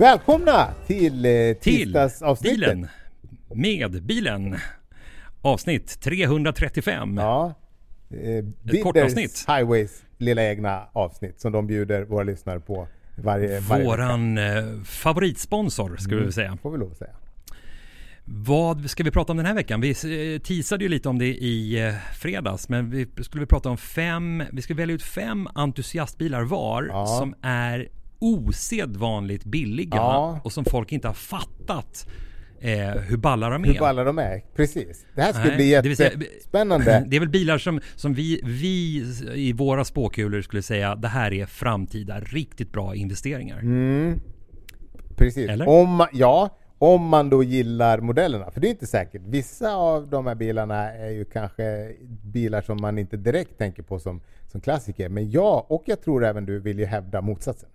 Välkomna till eh, tisdagsavsnittet. bilen. Med bilen. Avsnitt 335. Ja. Eh, Bidders. Highways lilla egna avsnitt som de bjuder våra lyssnare på varje, varje vecka. Våran eh, favoritsponsor skulle vi säga. Får vi lov att säga. Vad ska vi prata om den här veckan? Vi eh, teasade ju lite om det i fredags. Men vi skulle prata om fem, vi ska välja ut fem entusiastbilar var Ja. som är osedvanligt billiga Ja. och som folk inte har fattat eh, hur balla de är. Hur balla de är. Precis. Det här skulle Nej, bli det jättespännande. Det är väl bilar som, som vi, vi i våra spåkulor skulle säga det här är framtida riktigt bra investeringar. Mm. Precis. Eller? Om ja, om man då gillar modellerna. För det är inte säkert. Vissa av de här bilarna är ju kanske bilar som man inte direkt tänker på som, som klassiker. Men jag, och jag tror även du, vill ju hävda motsatsen.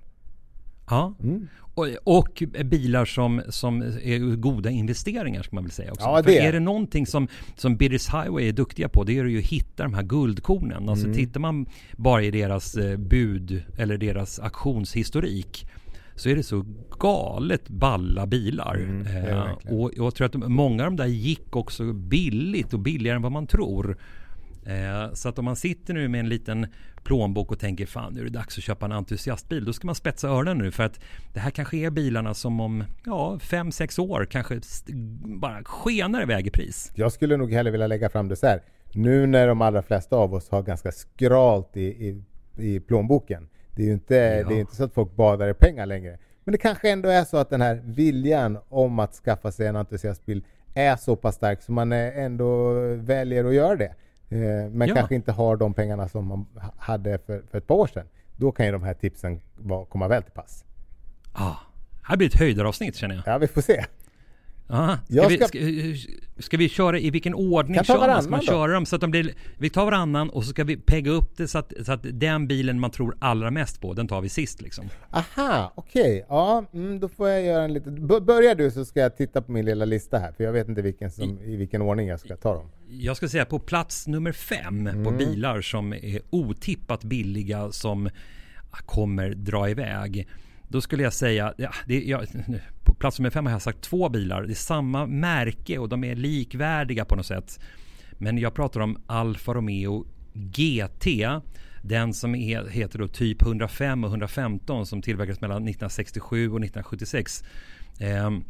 Ja. Mm. Och, och bilar som, som är goda investeringar ska man väl säga också. Ja, För det är. är det någonting som, som Bidders Highway är duktiga på det är ju att hitta de här guldkornen. Alltså Mm. tittar man bara i deras eh, bud eller deras auktionshistorik så är det så galet balla bilar. Mm, det det eh, och jag tror att de- många av de där gick också billigt och billigare än vad man tror. Eh, så att om man sitter nu med en liten plånbok och tänker fan nu är det dags att köpa en entusiastbil. Då ska man spetsa öronen nu för att det här kanske är bilarna som om ja, fem sex år kanske bara skenar iväg i pris. Jag skulle nog hellre vilja lägga fram det så här. Nu när de allra flesta av oss har ganska skralt i, i, i plånboken. Det är ju inte, Ja. det är inte så att folk badar i pengar längre. Men det kanske ändå är så att den här viljan om att skaffa sig en entusiastbil är så pass stark så man ändå väljer att göra det. Eh, Men Ja. kanske inte har de pengarna som man ha- hade för, för ett par år sedan. Då kan ju de här tipsen komma väl till pass. Ah, här blir ett höjdaravsnitt känner jag. Ja, vi får se. Aha. Ska, Jag vi, ska- ska, ska vi köra i vilken ordning Kan kör man? Ska man köra dem så att de blir... Vi tar varannan och så ska vi pegga upp det så att, så att den bilen man tror allra mest på, den tar vi sist liksom. Aha, okej. Ja, mm, då får jag göra en liten... Börjar du så ska jag titta på min lilla lista här. För jag vet inte vilken som, i vilken ordning jag ska ta dem. Jag ska säga på plats nummer fem på Mm. bilar som är otippat billiga som kommer dra iväg. Då skulle jag säga, ja, det, jag, på plats nummer fem har jag sagt två bilar. Det är samma märke och de är likvärdiga på något sätt. Men jag pratar om Alfa Romeo GT. Den som är, heter då typ 105 och 115 som tillverkades mellan 1967 och 1976. Ehm,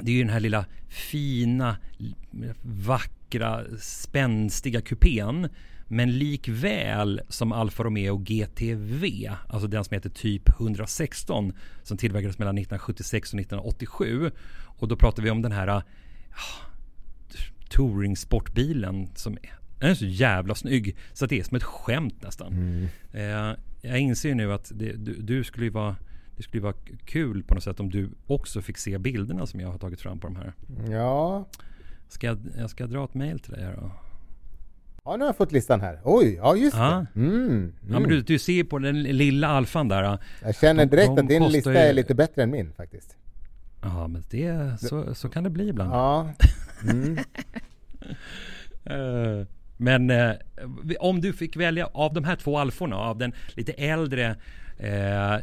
det är ju den här lilla fina, vackra, spänstiga kupén. Men likväl som Alfa Romeo GTV, alltså den som heter typ 116 som tillverkades mellan 1976 och 1987. Och då pratar vi om den här ah, touringsportbilen som är, den är så jävla snygg så att det är som ett skämt nästan. Eh, jag inser nu att det, du, du skulle ju vara det skulle vara kul på något sätt om du också fick se bilderna som jag har tagit fram på de här. Ja. Ska jag, jag ska dra ett mail till dig här då. Ja, nu har jag fått listan här. Oj, ja just Ja. det. Mm, mm. Ja men du, du ser på den lilla alfan där. jag känner de- direkt de att din lista ju- är lite bättre än min faktiskt. Ja men det, så, så kan det bli ibland. Ja. Mm. Eh, Men eh, om du fick välja av de här två alforna, av den lite äldre eh, eh,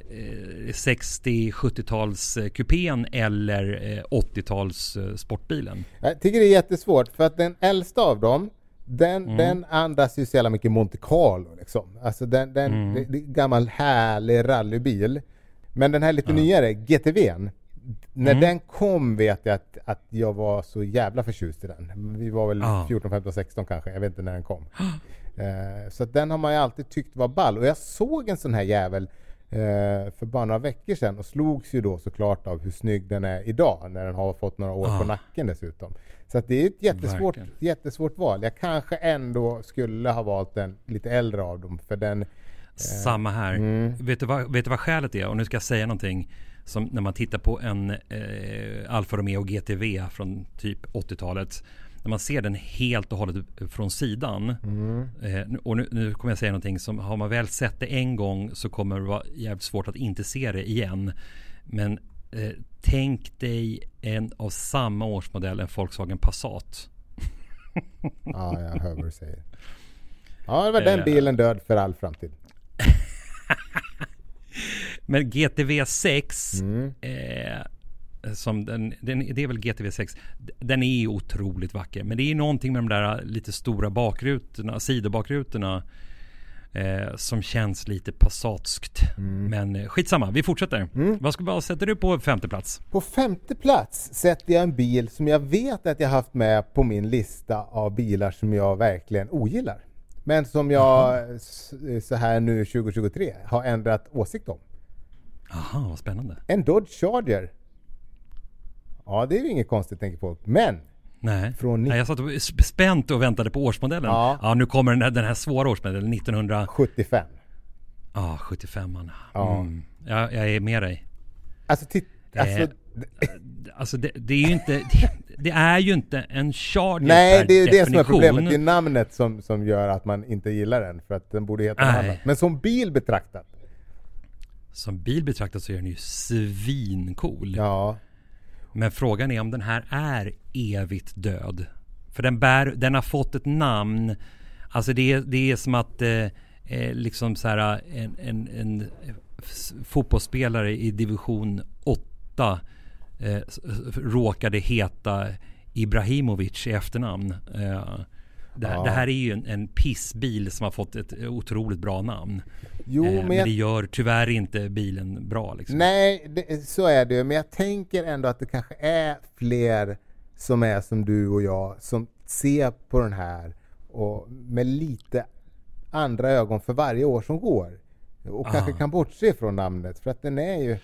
60-70-tals eh, kupén eller eh, 80-tals eh, sportbilen. Jag tycker det är jättesvårt för att den äldsta av dem den, Mm. den andas ju så jävla mycket Monte Carlo liksom. Alltså den, den Mm. det, gammal härlig rallybil. Men den här lite nyare, GTVn. När Mm. den kom vet jag att, att jag var så jävla förtjust i den. Vi var väl Ja. 14, 15, 16 kanske. Jag vet inte när den kom. Eh, så den har man ju alltid tyckt var ball. Och jag såg en sån här jävel eh, för bara några veckor sedan och slogs ju då såklart av hur snygg den är idag när den har fått några år på Ja. nacken dessutom. Så det är ett jättesvårt, Verkligen. jättesvårt val. Jag kanske ändå skulle ha valt den lite äldre av dem för den Samma här. Vet, du vad, vet du vad skälet är? Och nu ska jag säga någonting som när man tittar på en eh, Alfa Romeo GTV från typ 80-talet. När man ser den helt och hållet från sidan. Eh, nu- och nu, nu kommer jag säga någonting som har man väl sett det en gång så kommer det vara jävligt svårt att inte se det igen. Men eh, tänk dig en av samma årsmodell, en Volkswagen Passat. Ja, jag hör vad du säger. Ja, det var den Eh. bilen död för all framtid. Men GTV 6 Mm. eh, som den, den, det är väl GTV 6. Den är otroligt vacker. Men det är någonting med de där lite stora bakrutorna, sidobakrutorna. Eh, som känns lite passatskt. Mm. Men eh, skitsamma, vi fortsätter. Vad, ska, vad sätter du på femte plats? På femte plats sätter jag en bil som jag vet att jag haft med på min lista av bilar som jag verkligen ogillar. Men som jag s- så här nu 2023 har ändrat åsikt om. Aha, vad spännande. En Dodge Charger. Ja, det är ju inget konstigt tänker folk. Men Nej. Från ni- Nej, jag satt och sp- spänt och väntade på årsmodellen. Ja. Ja, nu kommer den här, den här svåra årsmodellen, 1900... 75. Ja, 75 man. Ja. Mm. Ja, jag är med dig. Alltså, titt, Eh, alltså Alltså det, det är ju inte... Det, det är ju inte en charger Nej, det är ju det som är problemet. Det är namnet som, som gör att man inte gillar den. För att den borde heta något annat. Men som bil betraktat. Som bil betraktat så är den ju svincool. Ja. Men frågan är om den här är evigt död. För den, bär, den har fått ett namn. Alltså det är, det är som att eh, eh liksom så här en, en, en fotbollsspelare i division 8 eh, råkade heta Ibrahimovic i efternamn. Eh, det, Ja. det här är ju en, en pissbil som har fått ett otroligt bra namn. Jo, Eh, men men jag det gör tyvärr inte bilen bra. Liksom. Nej, det, så är det ju. Men jag tänker ändå att det kanske är fler som är som du och jag som ser på den här och med lite andra ögon för varje år som går. Och kanske Ah. kan bortse från namnet för att den är ju...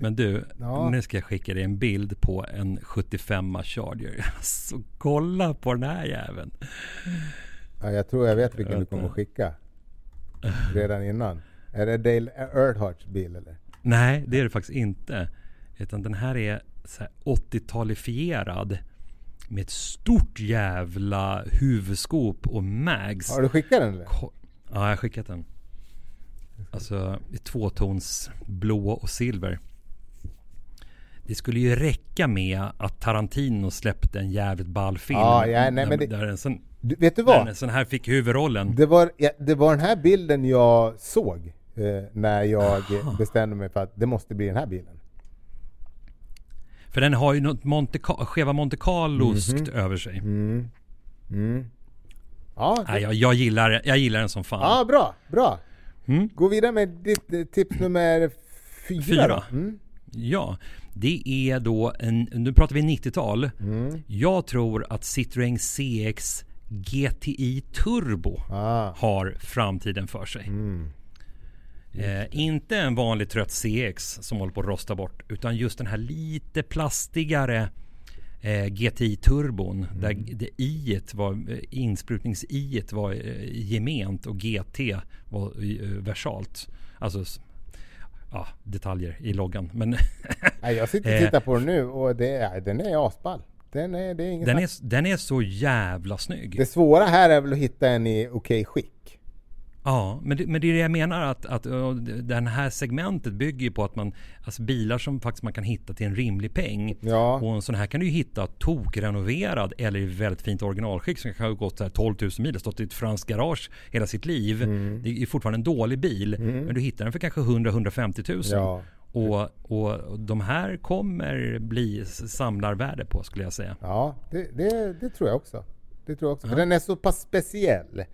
Men du, Ja. nu ska jag skicka dig en bild på en 75 Charger. Så kolla på den här jäveln. Ja, jag tror jag vet vilken du kommer att skicka. Redan innan. Är det Dale Earnhardts bil eller? Nej, det är det faktiskt inte. Utan den här är så här 80-talifierad. Med ett stort jävla huvudskop och mags. Har du skickat den eller? Ko- Ja, jag har skickat den. Alltså i tvåtons blå och silver. Det skulle ju räcka med att Tarantino släppte en jävligt ball film. Ja, ja, nej, men det- där en sån, Du, vet du vad? en sån här fick huvudrollen. Det var, ja, det var den här bilden jag såg eh, när jag Aha. bestämde mig för att det måste bli den här bilen. För den har ju något Monte, skeva Monte Carloskt Mhm. över sig. Mm. Mm. Ja, Nej, jag, jag, gillar, jag gillar den som fan. ja, bra, bra. Mm. Gå vidare med ditt eh, tips nummer fyra. Fyra. Mm. Ja, det är då en, nu pratar vi 90-tal. Mm. Jag tror att Citroën CX GTI Turbo Ah. har framtiden för sig. Mm. Eh, inte en vanlig trött CX som håller på att rosta bort. Utan just den här lite plastigare eh, GTI turbon. Där det i var, eh, insprutnings-i var eh, gement och GT var eh, versalt. Alltså ja, detaljer i loggan. Men jag sitter och tittar på den nu och det är, den är asball. Den är, det är inget den, är, den är så jävla snygg. Det svåra här är väl att hitta en i okej skick. Ja, men det, men det är det jag menar att, att den här segmentet bygger ju på att man, alltså bilar som faktiskt man kan hitta till en rimlig peng. Ja. Och en sån här kan du ju hitta tokrenoverad eller i väldigt fint originalskick som kan ha gått så här 12 000 mil, stått i ett franskt garage hela sitt liv. Mm. Det är fortfarande en dålig bil, men du hittar den för kanske 100-150 000. Ja. Och, och de här kommer bli samlarvärde på skulle jag säga. Ja, det, det, det tror jag också. Det tror jag också. För den är så pass speciell.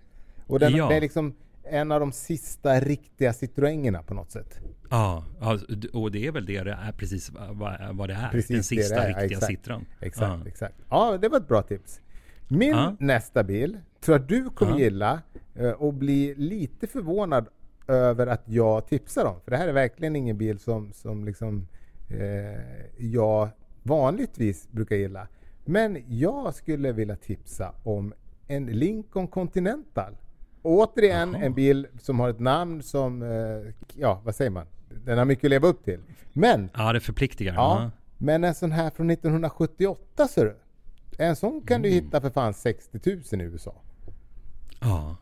Och den, Ja. det är liksom en av de sista riktiga Citroëngerna på något sätt. Ja, och det är väl det det är precis vad, det är. Precis Den sista det riktiga exakt. Citran. Exakt, Ja. exakt. Ja, det var ett bra tips. Min Ja. nästa bil tror jag du kommer Ja. gilla eh, och bli lite förvånad över att jag tipsar om. För det här är verkligen ingen bil som, som liksom, eh, jag vanligtvis brukar gilla. Men jag skulle vilja tipsa om en Lincoln Continental. Återigen Jaha. en bil som har ett namn som, eh, ja vad säger man? Den har mycket att leva upp till. Men Ja, det förpliktigar. Ja, men en sån här från 1978 ser du. En sån kan du Mm. hitta för fan 60 000 i USA. ja.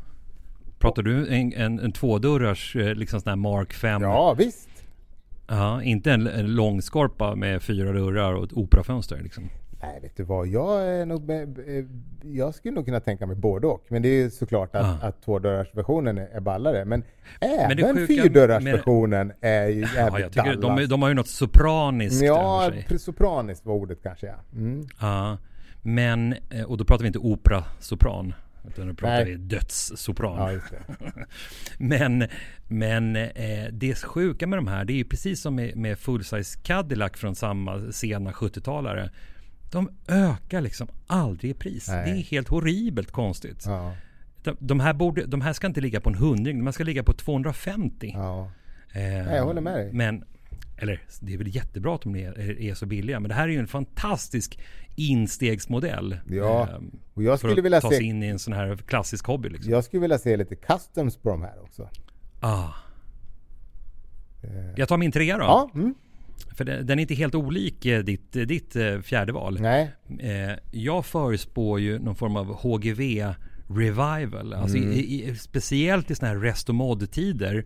Pratar du en, en, en tvådörrars eh, liksom sån här Mark 5? Ja, visst. Ja, inte en, en långskorpa med fyra dörrar och ett operafönster liksom. Nej, vet du vad? Jag, är nog jag skulle nog kunna tänka mig både och. Men det är såklart att, Ah. att tvådörrarsversionen är, ballare. Men Men även fyrdörrarsversionen är ju jävligt Ja, de, de har ju något sopraniskt Ja, över sig. pre- sopraniskt var ordet kanske ja. Mm. Ja, men, eh, och då pratar vi inte opera-sopran. Utan då pratar Nej. vi dödssopran. Ja. Men, men eh, det sjuka med de här, det är ju precis som med, med full-size Cadillac från samma sena 70-talare. De ökar liksom aldrig i pris. Nej. Det är helt horribelt konstigt. Ja, De, de, här borde, de här ska inte ligga på en hundring, de här ska ligga på 250. ja. Eh, jag håller med dig. Men, eller det är väl jättebra att de är, är, så billiga. Men det här är ju en fantastisk instegsmodell. Ja, eh, och jag för skulle att vilja ta se- sig in i en sån här klassisk hobby. Liksom. Jag skulle vilja se lite customs på de här också. Ah. Jag tar min trea då. Ja, mm. För den, är inte helt olik eh, ditt, eh, ditt eh, fjärde val. nej. Jag förespår ju någon form av HGV revival. Alltså Mm. i, i, speciellt i sådana här rest och mod-tider.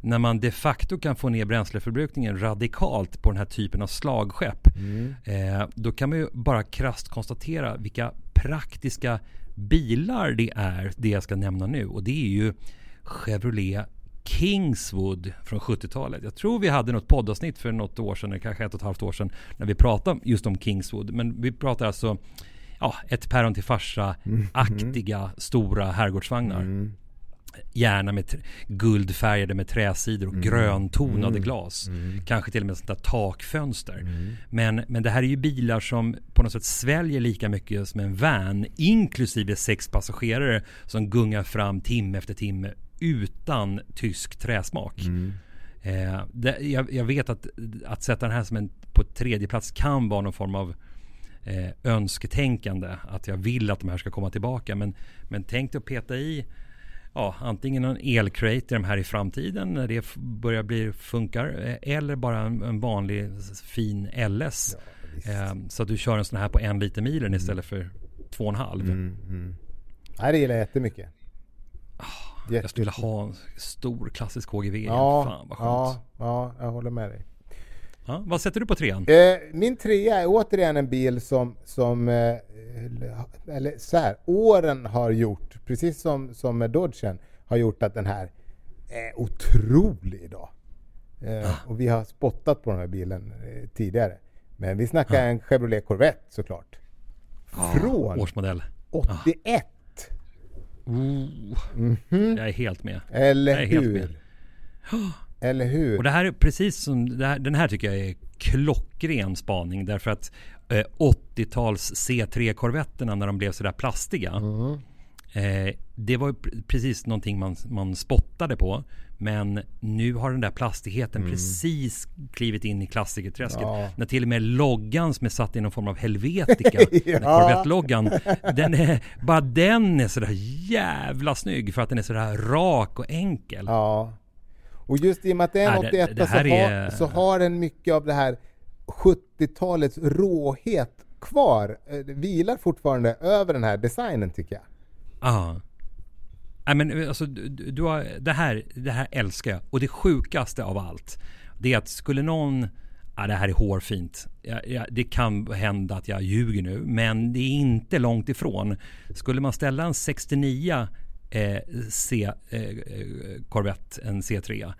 När man de facto kan få ner bränsleförbrukningen radikalt på den här typen av slagskepp. Mm. Eh, då kan man ju bara krasst konstatera vilka praktiska bilar det är, det jag ska nämna nu. Och det är ju Chevrolet Kingswood från 70-talet. Jag tror vi hade något poddavsnitt för något år sedan, eller kanske ett och ett halvt år sedan, när vi pratade just om Kingswood. Men vi pratar alltså ja, ett päron till farsa-aktiga stora herrgårdsvagnar. Mm. Gärna med guldfärgade med träsidor och gröntonade Mm. glas. Mm. Kanske till och med sånt där takfönster. Mm. Men, men det här är ju bilar som på något sätt sväljer lika mycket som en van, inklusive sex passagerare som gungar fram timme efter timme utan tysk träsmak. Mm. Eh, det, jag, jag vet att, att sätta den här som en på tredje plats kan vara någon form av eh, önsketänkande. Att jag vill att de här ska komma tillbaka. Men, men tänk dig att peta i ja, antingen en elcrate i de här i framtiden när det börjar bli funkar. eh, Eller bara en, en vanlig fin LS. Ja, eh, så att du kör en sån här på en liter milen istället för två och en halv. Mm. Mm. Nej, det gillar jag jättemycket. Jag skulle vilja ha en stor klassisk KGV. Ja, Fan vad skönt. ja, ja, jag håller med dig. Ja, vad sätter du på trean? Eh, min trea är återigen en bil som, som eh, eller så här, åren har gjort, precis som, som med Dodgen, har gjort att den här är otrolig idag. Eh, och vi har spottat på den här bilen eh, tidigare. Men vi snackar en Chevrolet Corvette såklart. Från Årsmodell. 81! Oh, Jag är helt med. Eller Jag är helt hur? med. Eller hur? Och det här är precis som, här, den här tycker jag är klockren spaning därför att eh, 80-tals C3-korvetterna när de blev sådär plastiga. Mm. Eh, det var precis någonting man, man spottade på. Men nu har den där plastigheten precis klivit in i klassikerträsket. Mm. Ja. När till och med loggan som är satt i någon form av Helvetica, Ja. Corvette-loggan, den är, bara den är sådär jävla snygg för att den är sådär rak och enkel. Ja. Och just i och med att det är en Nej, det- 81 det så, har, är- så har den mycket av det här 70-talets råhet kvar. Eh, Det vilar fortfarande över den här designen tycker jag. Ja. Nej men alltså, du, du har, det, här, det här älskar jag. Och det sjukaste av allt. Det är att skulle någon... Ja, det här är hårfint. Ja, ja, det kan hända att jag ljuger nu. Men det är inte långt ifrån. Skulle man ställa en 69 eh, C, eh, eh, Corvette, en C3,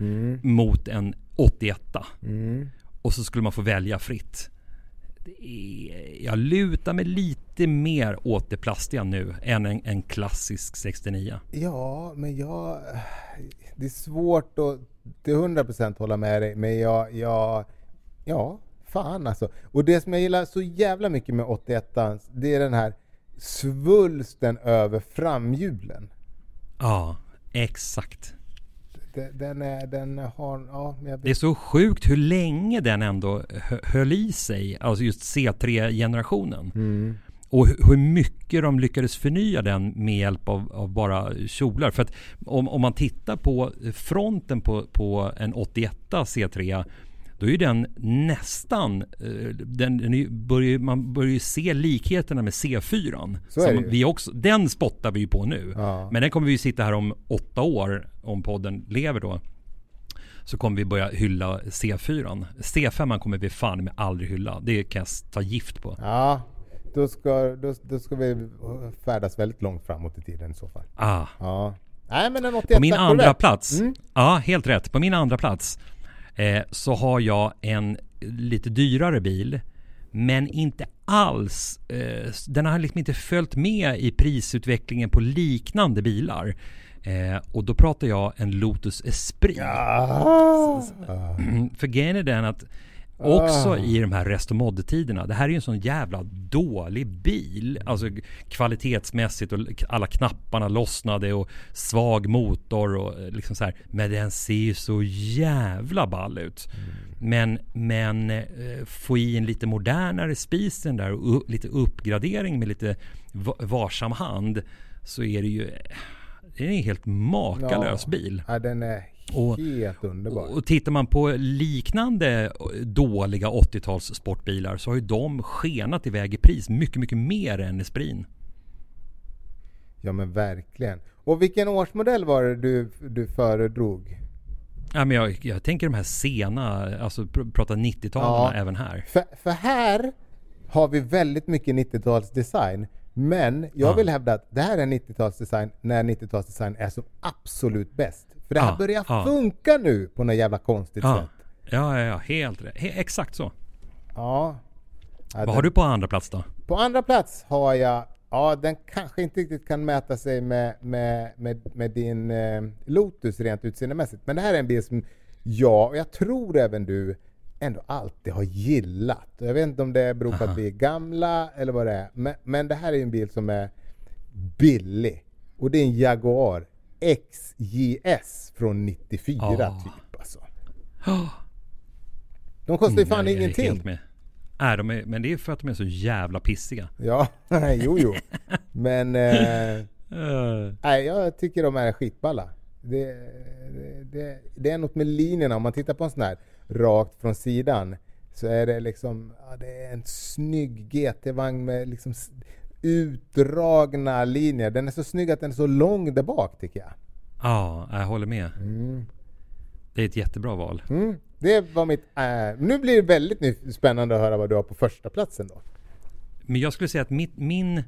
mot en 81 Mm. och så skulle man få välja fritt. Är, jag lutar mig lite mer åt det plastiga nu än en, en klassisk 69. Ja, men jag... Det är svårt att till 100% hålla med dig, men jag... jag ja, fan alltså. Och det som jag gillar så jävla mycket med 81 det är den här svulsten över framhjulen. Ja, exakt. Den, är, den har... Ja, jag Det är så sjukt hur länge den ändå hö- höll i sig, alltså just C3-generationen. Mm. Och hu- hur mycket de lyckades förnya den med hjälp av, av bara kjolar. För att om, om man tittar på fronten på, på en 81 C3 då är ju den nästan, eh, den, den börjar, man börjar ju se likheterna med C4. Så är det Som vi också, den spottar vi ju på nu. Ja. Men den kommer vi ju sitta här om åtta år, om podden lever då. Så kommer vi börja hylla C4. C5 kommer vi fan med aldrig hylla. Det kan jag ta gift på. Ja, då ska, då, då ska vi färdas väldigt långt framåt i tiden i så fall. Ah. Ja. Nej men en 81 På min andra plats, Mm. ja helt rätt. På min andra plats eh, så har jag en lite dyrare bil. Men inte alls, eh, den har liksom inte följt med i prisutvecklingen på liknande bilar. Eh, och då pratar jag en Lotus Esprit. Ah. För grejen är den att också Ah. i de här rest och mod-tiderna. Det här är ju en sån jävla dålig bil. Alltså kvalitetsmässigt och alla knapparna lossnade och svag motor och eh, liksom så här. Men den ser ju så jävla ball ut. Men, men eh, få i en lite modernare spis den där och lite uppgradering med lite va- varsam hand. Så är det ju det är en helt makalös Ja. bil. Ja, den är Och- helt underbar. Och, och tittar man på liknande dåliga 80-tals sportbilar så har ju de skenat iväg i pris mycket, mycket mer än Esprin. Ja men verkligen. Och vilken årsmodell var det du, du föredrog? Ja, men jag, jag tänker de här sena, alltså pr- prata 90-talen Ja. även här. För, för här har vi väldigt mycket 90-talsdesign. Men jag Ja. vill hävda att det här är 90-talsdesign när 90-talsdesign är som absolut bäst. För det här Ja, börjar ja. funka nu på något jävla konstigt Ja, sätt. ja, ja, ja helt rätt. He, exakt så. Ja. Vad den- har du på andra plats då? På andra plats har jag, ja den kanske inte riktigt kan mäta sig med, med, med, med din eh, Lotus rent utseendemässigt. Men det här är en bil som jag, och jag tror även du, ändå alltid har gillat. Jag vet inte om det beror på att vi är gamla eller vad det är. Men, men det här är en bil som är billig. Och det är en Jaguar XJS från 94 Ja. typ alltså. De kostar ju fan Mm, Jag är ingenting. Helt med. Nej, de är, men det är för att de är så jävla pissiga. Ja, jo jo. Men eh, Uh, nej, jag tycker de är skitballa. Det, det, det, det är något med linjerna. Om man tittar på en sån här rakt från sidan så är det liksom, ja, det är en snygg GT-vagn med liksom utdragna linjer. Den är så snygg att den är så lång där bak tycker jag. ja, jag håller med. Mm. Det är ett jättebra val. Mm, det var mitt... Äh, nu blir det väldigt spännande att höra vad du har på första platsen då. Men jag skulle säga att mitt, min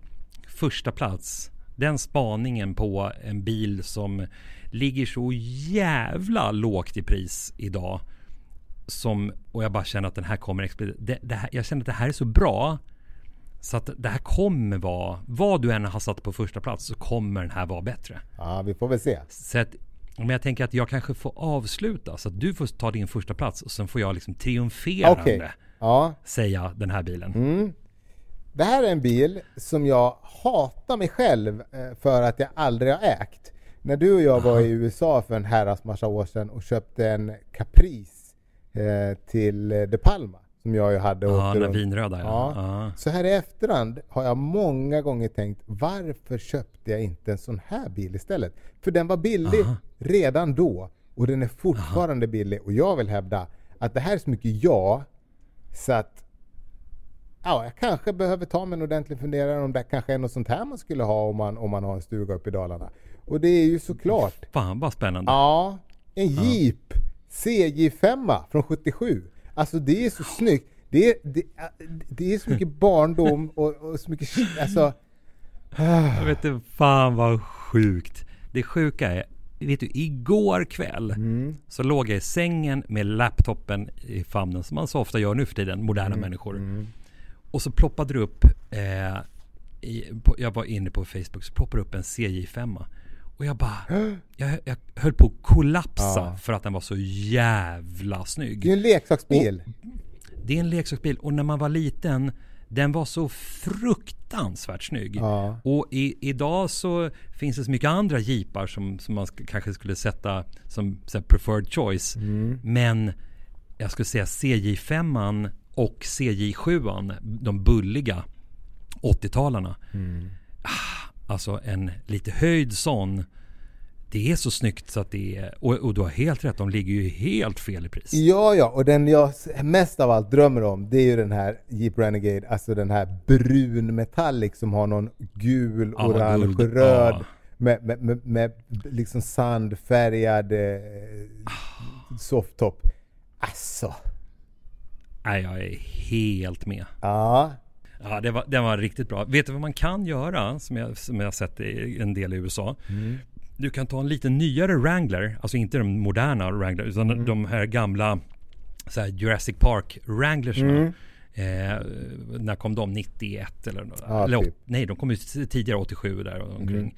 första plats den spaningen på en bil som ligger så jävla lågt i pris idag. Som, och jag bara känner att den här kommer. Det, det här, jag känner att det här är så bra. Så att det här kommer vara, vad du än har satt på första plats så kommer den här vara bättre. Ja, vi får väl se. Så att, men jag tänker att jag kanske får avsluta så att du får ta din första plats och sen får jag liksom triumferande Okej. Ja, säga den här bilen. Mm. Det här är en bil som jag hatar mig själv eh, för att jag aldrig har ägt. När du och jag var i USA för en herrans massa år sedan och köpte en Caprice eh, till eh, De Palma. Som jag ju hade Ja, den vinröda ja. Ja. Så här i efterhand har jag många gånger tänkt varför köpte jag inte en sån här bil istället? För den var billig Aha. redan då och den är fortfarande billig och jag vill hävda att det här är så mycket jag så att Ja, jag kanske behöver ta mig en ordentlig funderare om det kanske är något sånt här man skulle ha om man, om man har en stuga uppe i Dalarna. Och det är ju såklart Fan vad spännande. Ja, en Jeep CJ5 från 77. Alltså det är så snyggt. Det är, det, det är så mycket barndom och, och så mycket... Alltså, Jag vet inte, fan vad sjukt. Det sjuka är, vet du, igår kväll mm, så låg jag i sängen med laptopen i famnen som man så ofta gör nu för tiden, moderna människor. mm. Och så ploppade det upp, eh, i, på, jag var inne på Facebook, så ploppade det upp en CJ5. Och jag bara, jag, jag höll på att kollapsa Ja. för att den var så jävla snygg. det är en leksaksbil. Det är en leksaksbil och när man var liten den var så fruktansvärt snygg. Ja. Och i, idag så finns det så mycket andra jeepar som, som man sk- kanske skulle sätta som preferred choice. Mm. Men jag skulle säga CJ5 och CJ7, de bulliga 80-talarna. Mm. Ah, alltså en lite höjd sån. Det är så snyggt så att det är... Och, och du har helt rätt, de ligger ju helt fel i pris. Ja, ja, och den jag mest av allt drömmer om det är ju den här Jeep Renegade, alltså den här brun metallic som har någon gul, Ja, orange, guld, röd ja. med, med, med, med liksom sandfärgad eh, softtop. Alltså, Nej, jag är helt med. ja. Ja, det var, den var riktigt bra. Vet du vad man kan göra som jag, som jag sett i en del i USA? Mm. Du kan ta en lite nyare Wrangler, alltså inte de moderna Wrangler, utan Mm. de här gamla så här Jurassic Park Wranglersna. Mm. Eh, när kom de? 91 eller? Ja, eller typ. Nej, de kom ju tidigare 87 där omkring.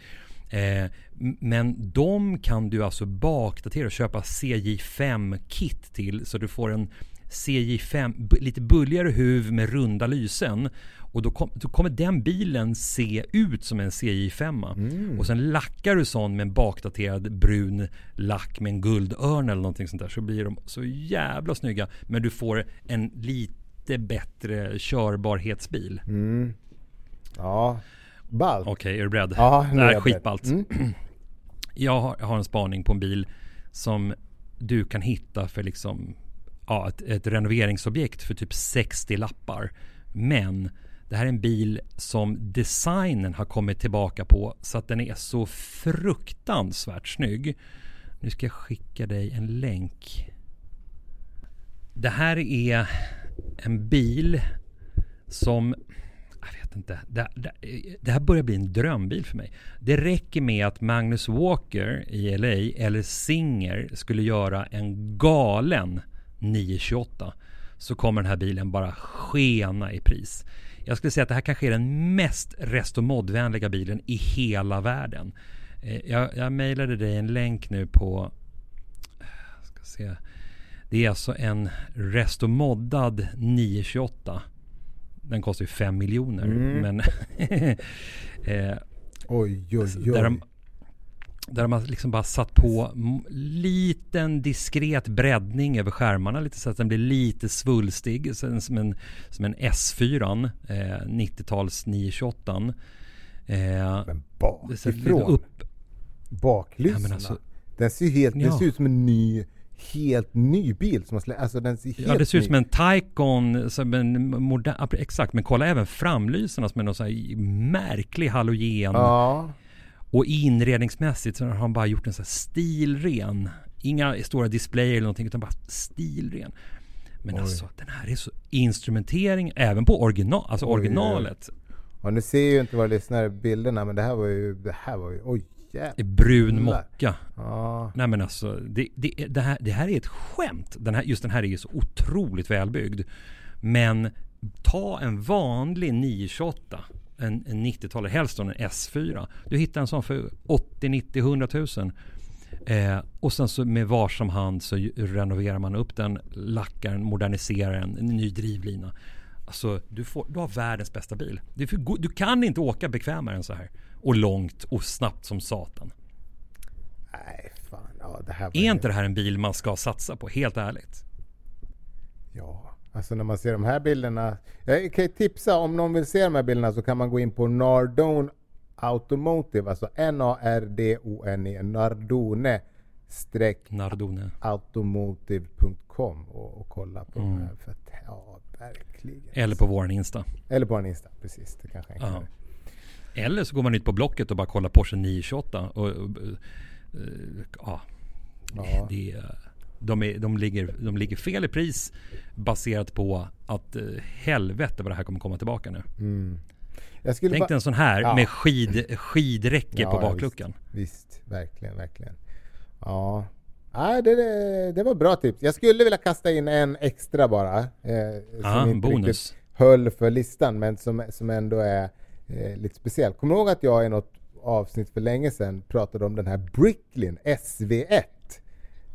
Eh, m- men de kan du alltså bakdatera och köpa CJ5-kit till så du får en CJ5, bu- lite bulligare huv med runda lysen. Och då, kom, då kommer den bilen se ut som en CJ5. Mm. Och sen lackar du sån med en bakdaterad brun lack med en guldörn eller någonting sånt där. Så blir de så jävla snygga. Men du får en lite bättre körbarhetsbil. Mm. Ja, ballt. Okej, är du beredd? Ja, nu är jag skitballt. Mm. Jag har, jag har en spaning på en bil som du kan hitta för liksom ja, ett, ett renoveringsobjekt för typ 60 lappar. Men det här är en bil som designen har kommit tillbaka på så att den är så fruktansvärt snygg. Nu ska jag skicka dig en länk. Det här är en bil som jag vet inte. Det, det, det här börjar bli en drömbil för mig. Det räcker med att Magnus Walker i LA eller Singer skulle göra en galen 928 så kommer den här bilen bara skena i pris. Jag skulle säga att det här kanske är den mest restomodvänliga bilen i hela världen. Eh, Jag, jag mejlade dig en länk nu på ska se. Det är alltså en restomoddad 928 den kostar ju 5 miljoner. Mm. Men eh, Oj, oj, oj. där, de, där de har liksom bara satt på liten diskret breddning över skärmarna. Lite så att den blir lite svulstig. Som en, som en S4. Eh, 90-tals 928. Eh, Men bakifrån, upp. baklyssna. Ja, alltså- den ser helt, den Ja. ser ut som en ny, helt ny bil som Alltså den ser helt Ja, det ser ut som en Taycan, som en modern, exakt, men kolla även framlyserna som är någon sån här märklig halogen. Ja, Och inredningsmässigt så har han bara gjort en sån här stilren. Inga stora displayer eller någonting utan bara stilren. Men Oj. alltså den här är så instrumentering även på original, alltså Oj, originalet. och nu ser ju inte våra lyssnare bilderna men det här var ju, det här var ju, oj jävlar. brun mocka. Ja, Nej men alltså det, det, det, här, det här är ett skämt. Den här, just den här är ju så otroligt välbyggd. Men ta en vanlig 928 en, en 90-talare, helst en S4. Du hittar en sån för 80, 90, 100 000. Eh, och sen så med varsam hand så renoverar man upp den, lackar den, moderniserar den, en ny drivlina. Alltså du, får, du har världens bästa bil. Du, du kan inte åka bekvämare än så här. Och långt och snabbt som satan. nej fan. Ja, det här Är ju- inte det här en bil man ska satsa på? Helt ärligt. Ja, alltså när man ser de här bilderna. Jag kan ju tipsa om någon vill se de här bilderna så kan man gå in på Nardone Automotive, alltså N-A-R-D-O-N-E, Nardone streck Nardone. automotive.com och, och kolla på Mm. de här. För att, ja, verkligen. Eller på våran Insta. Eller på en Insta, precis. Det kanske är Ja. Eller så går man ut på Blocket och bara kollar Porsche 928. Och, och, eh, ja, Ja. det, är- de, är, de, ligger, de ligger fel i pris baserat på att eh, helvete vad det här kommer komma tillbaka nu. Mm. Tänk bara- dig en sån här Ja. med skid, skidräcke Ja, på ja, bakluckan. Visst, visst, verkligen, verkligen. Ja, Nej, det, det, det var bra tips. Jag skulle vilja kasta in en extra bara. Eh, Ja, som inte bonus. höll för listan, men som, som ändå är eh, lite speciell. Kommer du ihåg att jag i något avsnitt för länge sedan pratade om den här Bricklin SV1?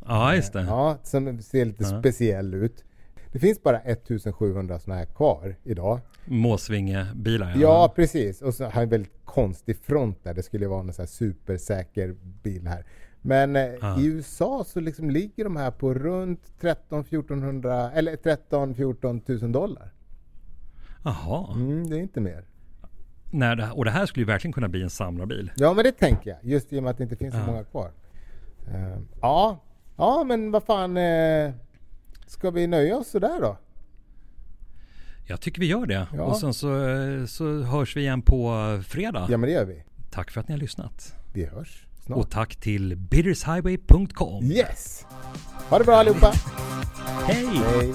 Ja, just det. Ja, som ser lite Ja. speciell ut. Det finns bara 1700 sådana här kvar idag. Måsvingebilar. Ja, precis. Och så har en väldigt konstig front där. Det skulle vara en sån här supersäker bil här. Men eh, Ja. i USA så liksom ligger de här på runt 13 1400 eller 13 14 000 dollar. Jaha. Mm, det är inte mer. När det, och det här skulle ju verkligen kunna bli en samlarbil. Ja, men det tänker jag. Just i och med att det inte finns så Ja. många kvar. Eh, ja, Ja, men vad fan. Eh, ska vi nöja oss sådär då? Jag tycker vi gör det. Ja. Och sen så, eh, så hörs vi igen på fredag. Ja, men det gör vi. Tack för att ni har lyssnat. Vi hörs snart. Och tack till bittershighway.com. Yes! Ha det bra allihopa! Hej! Hej.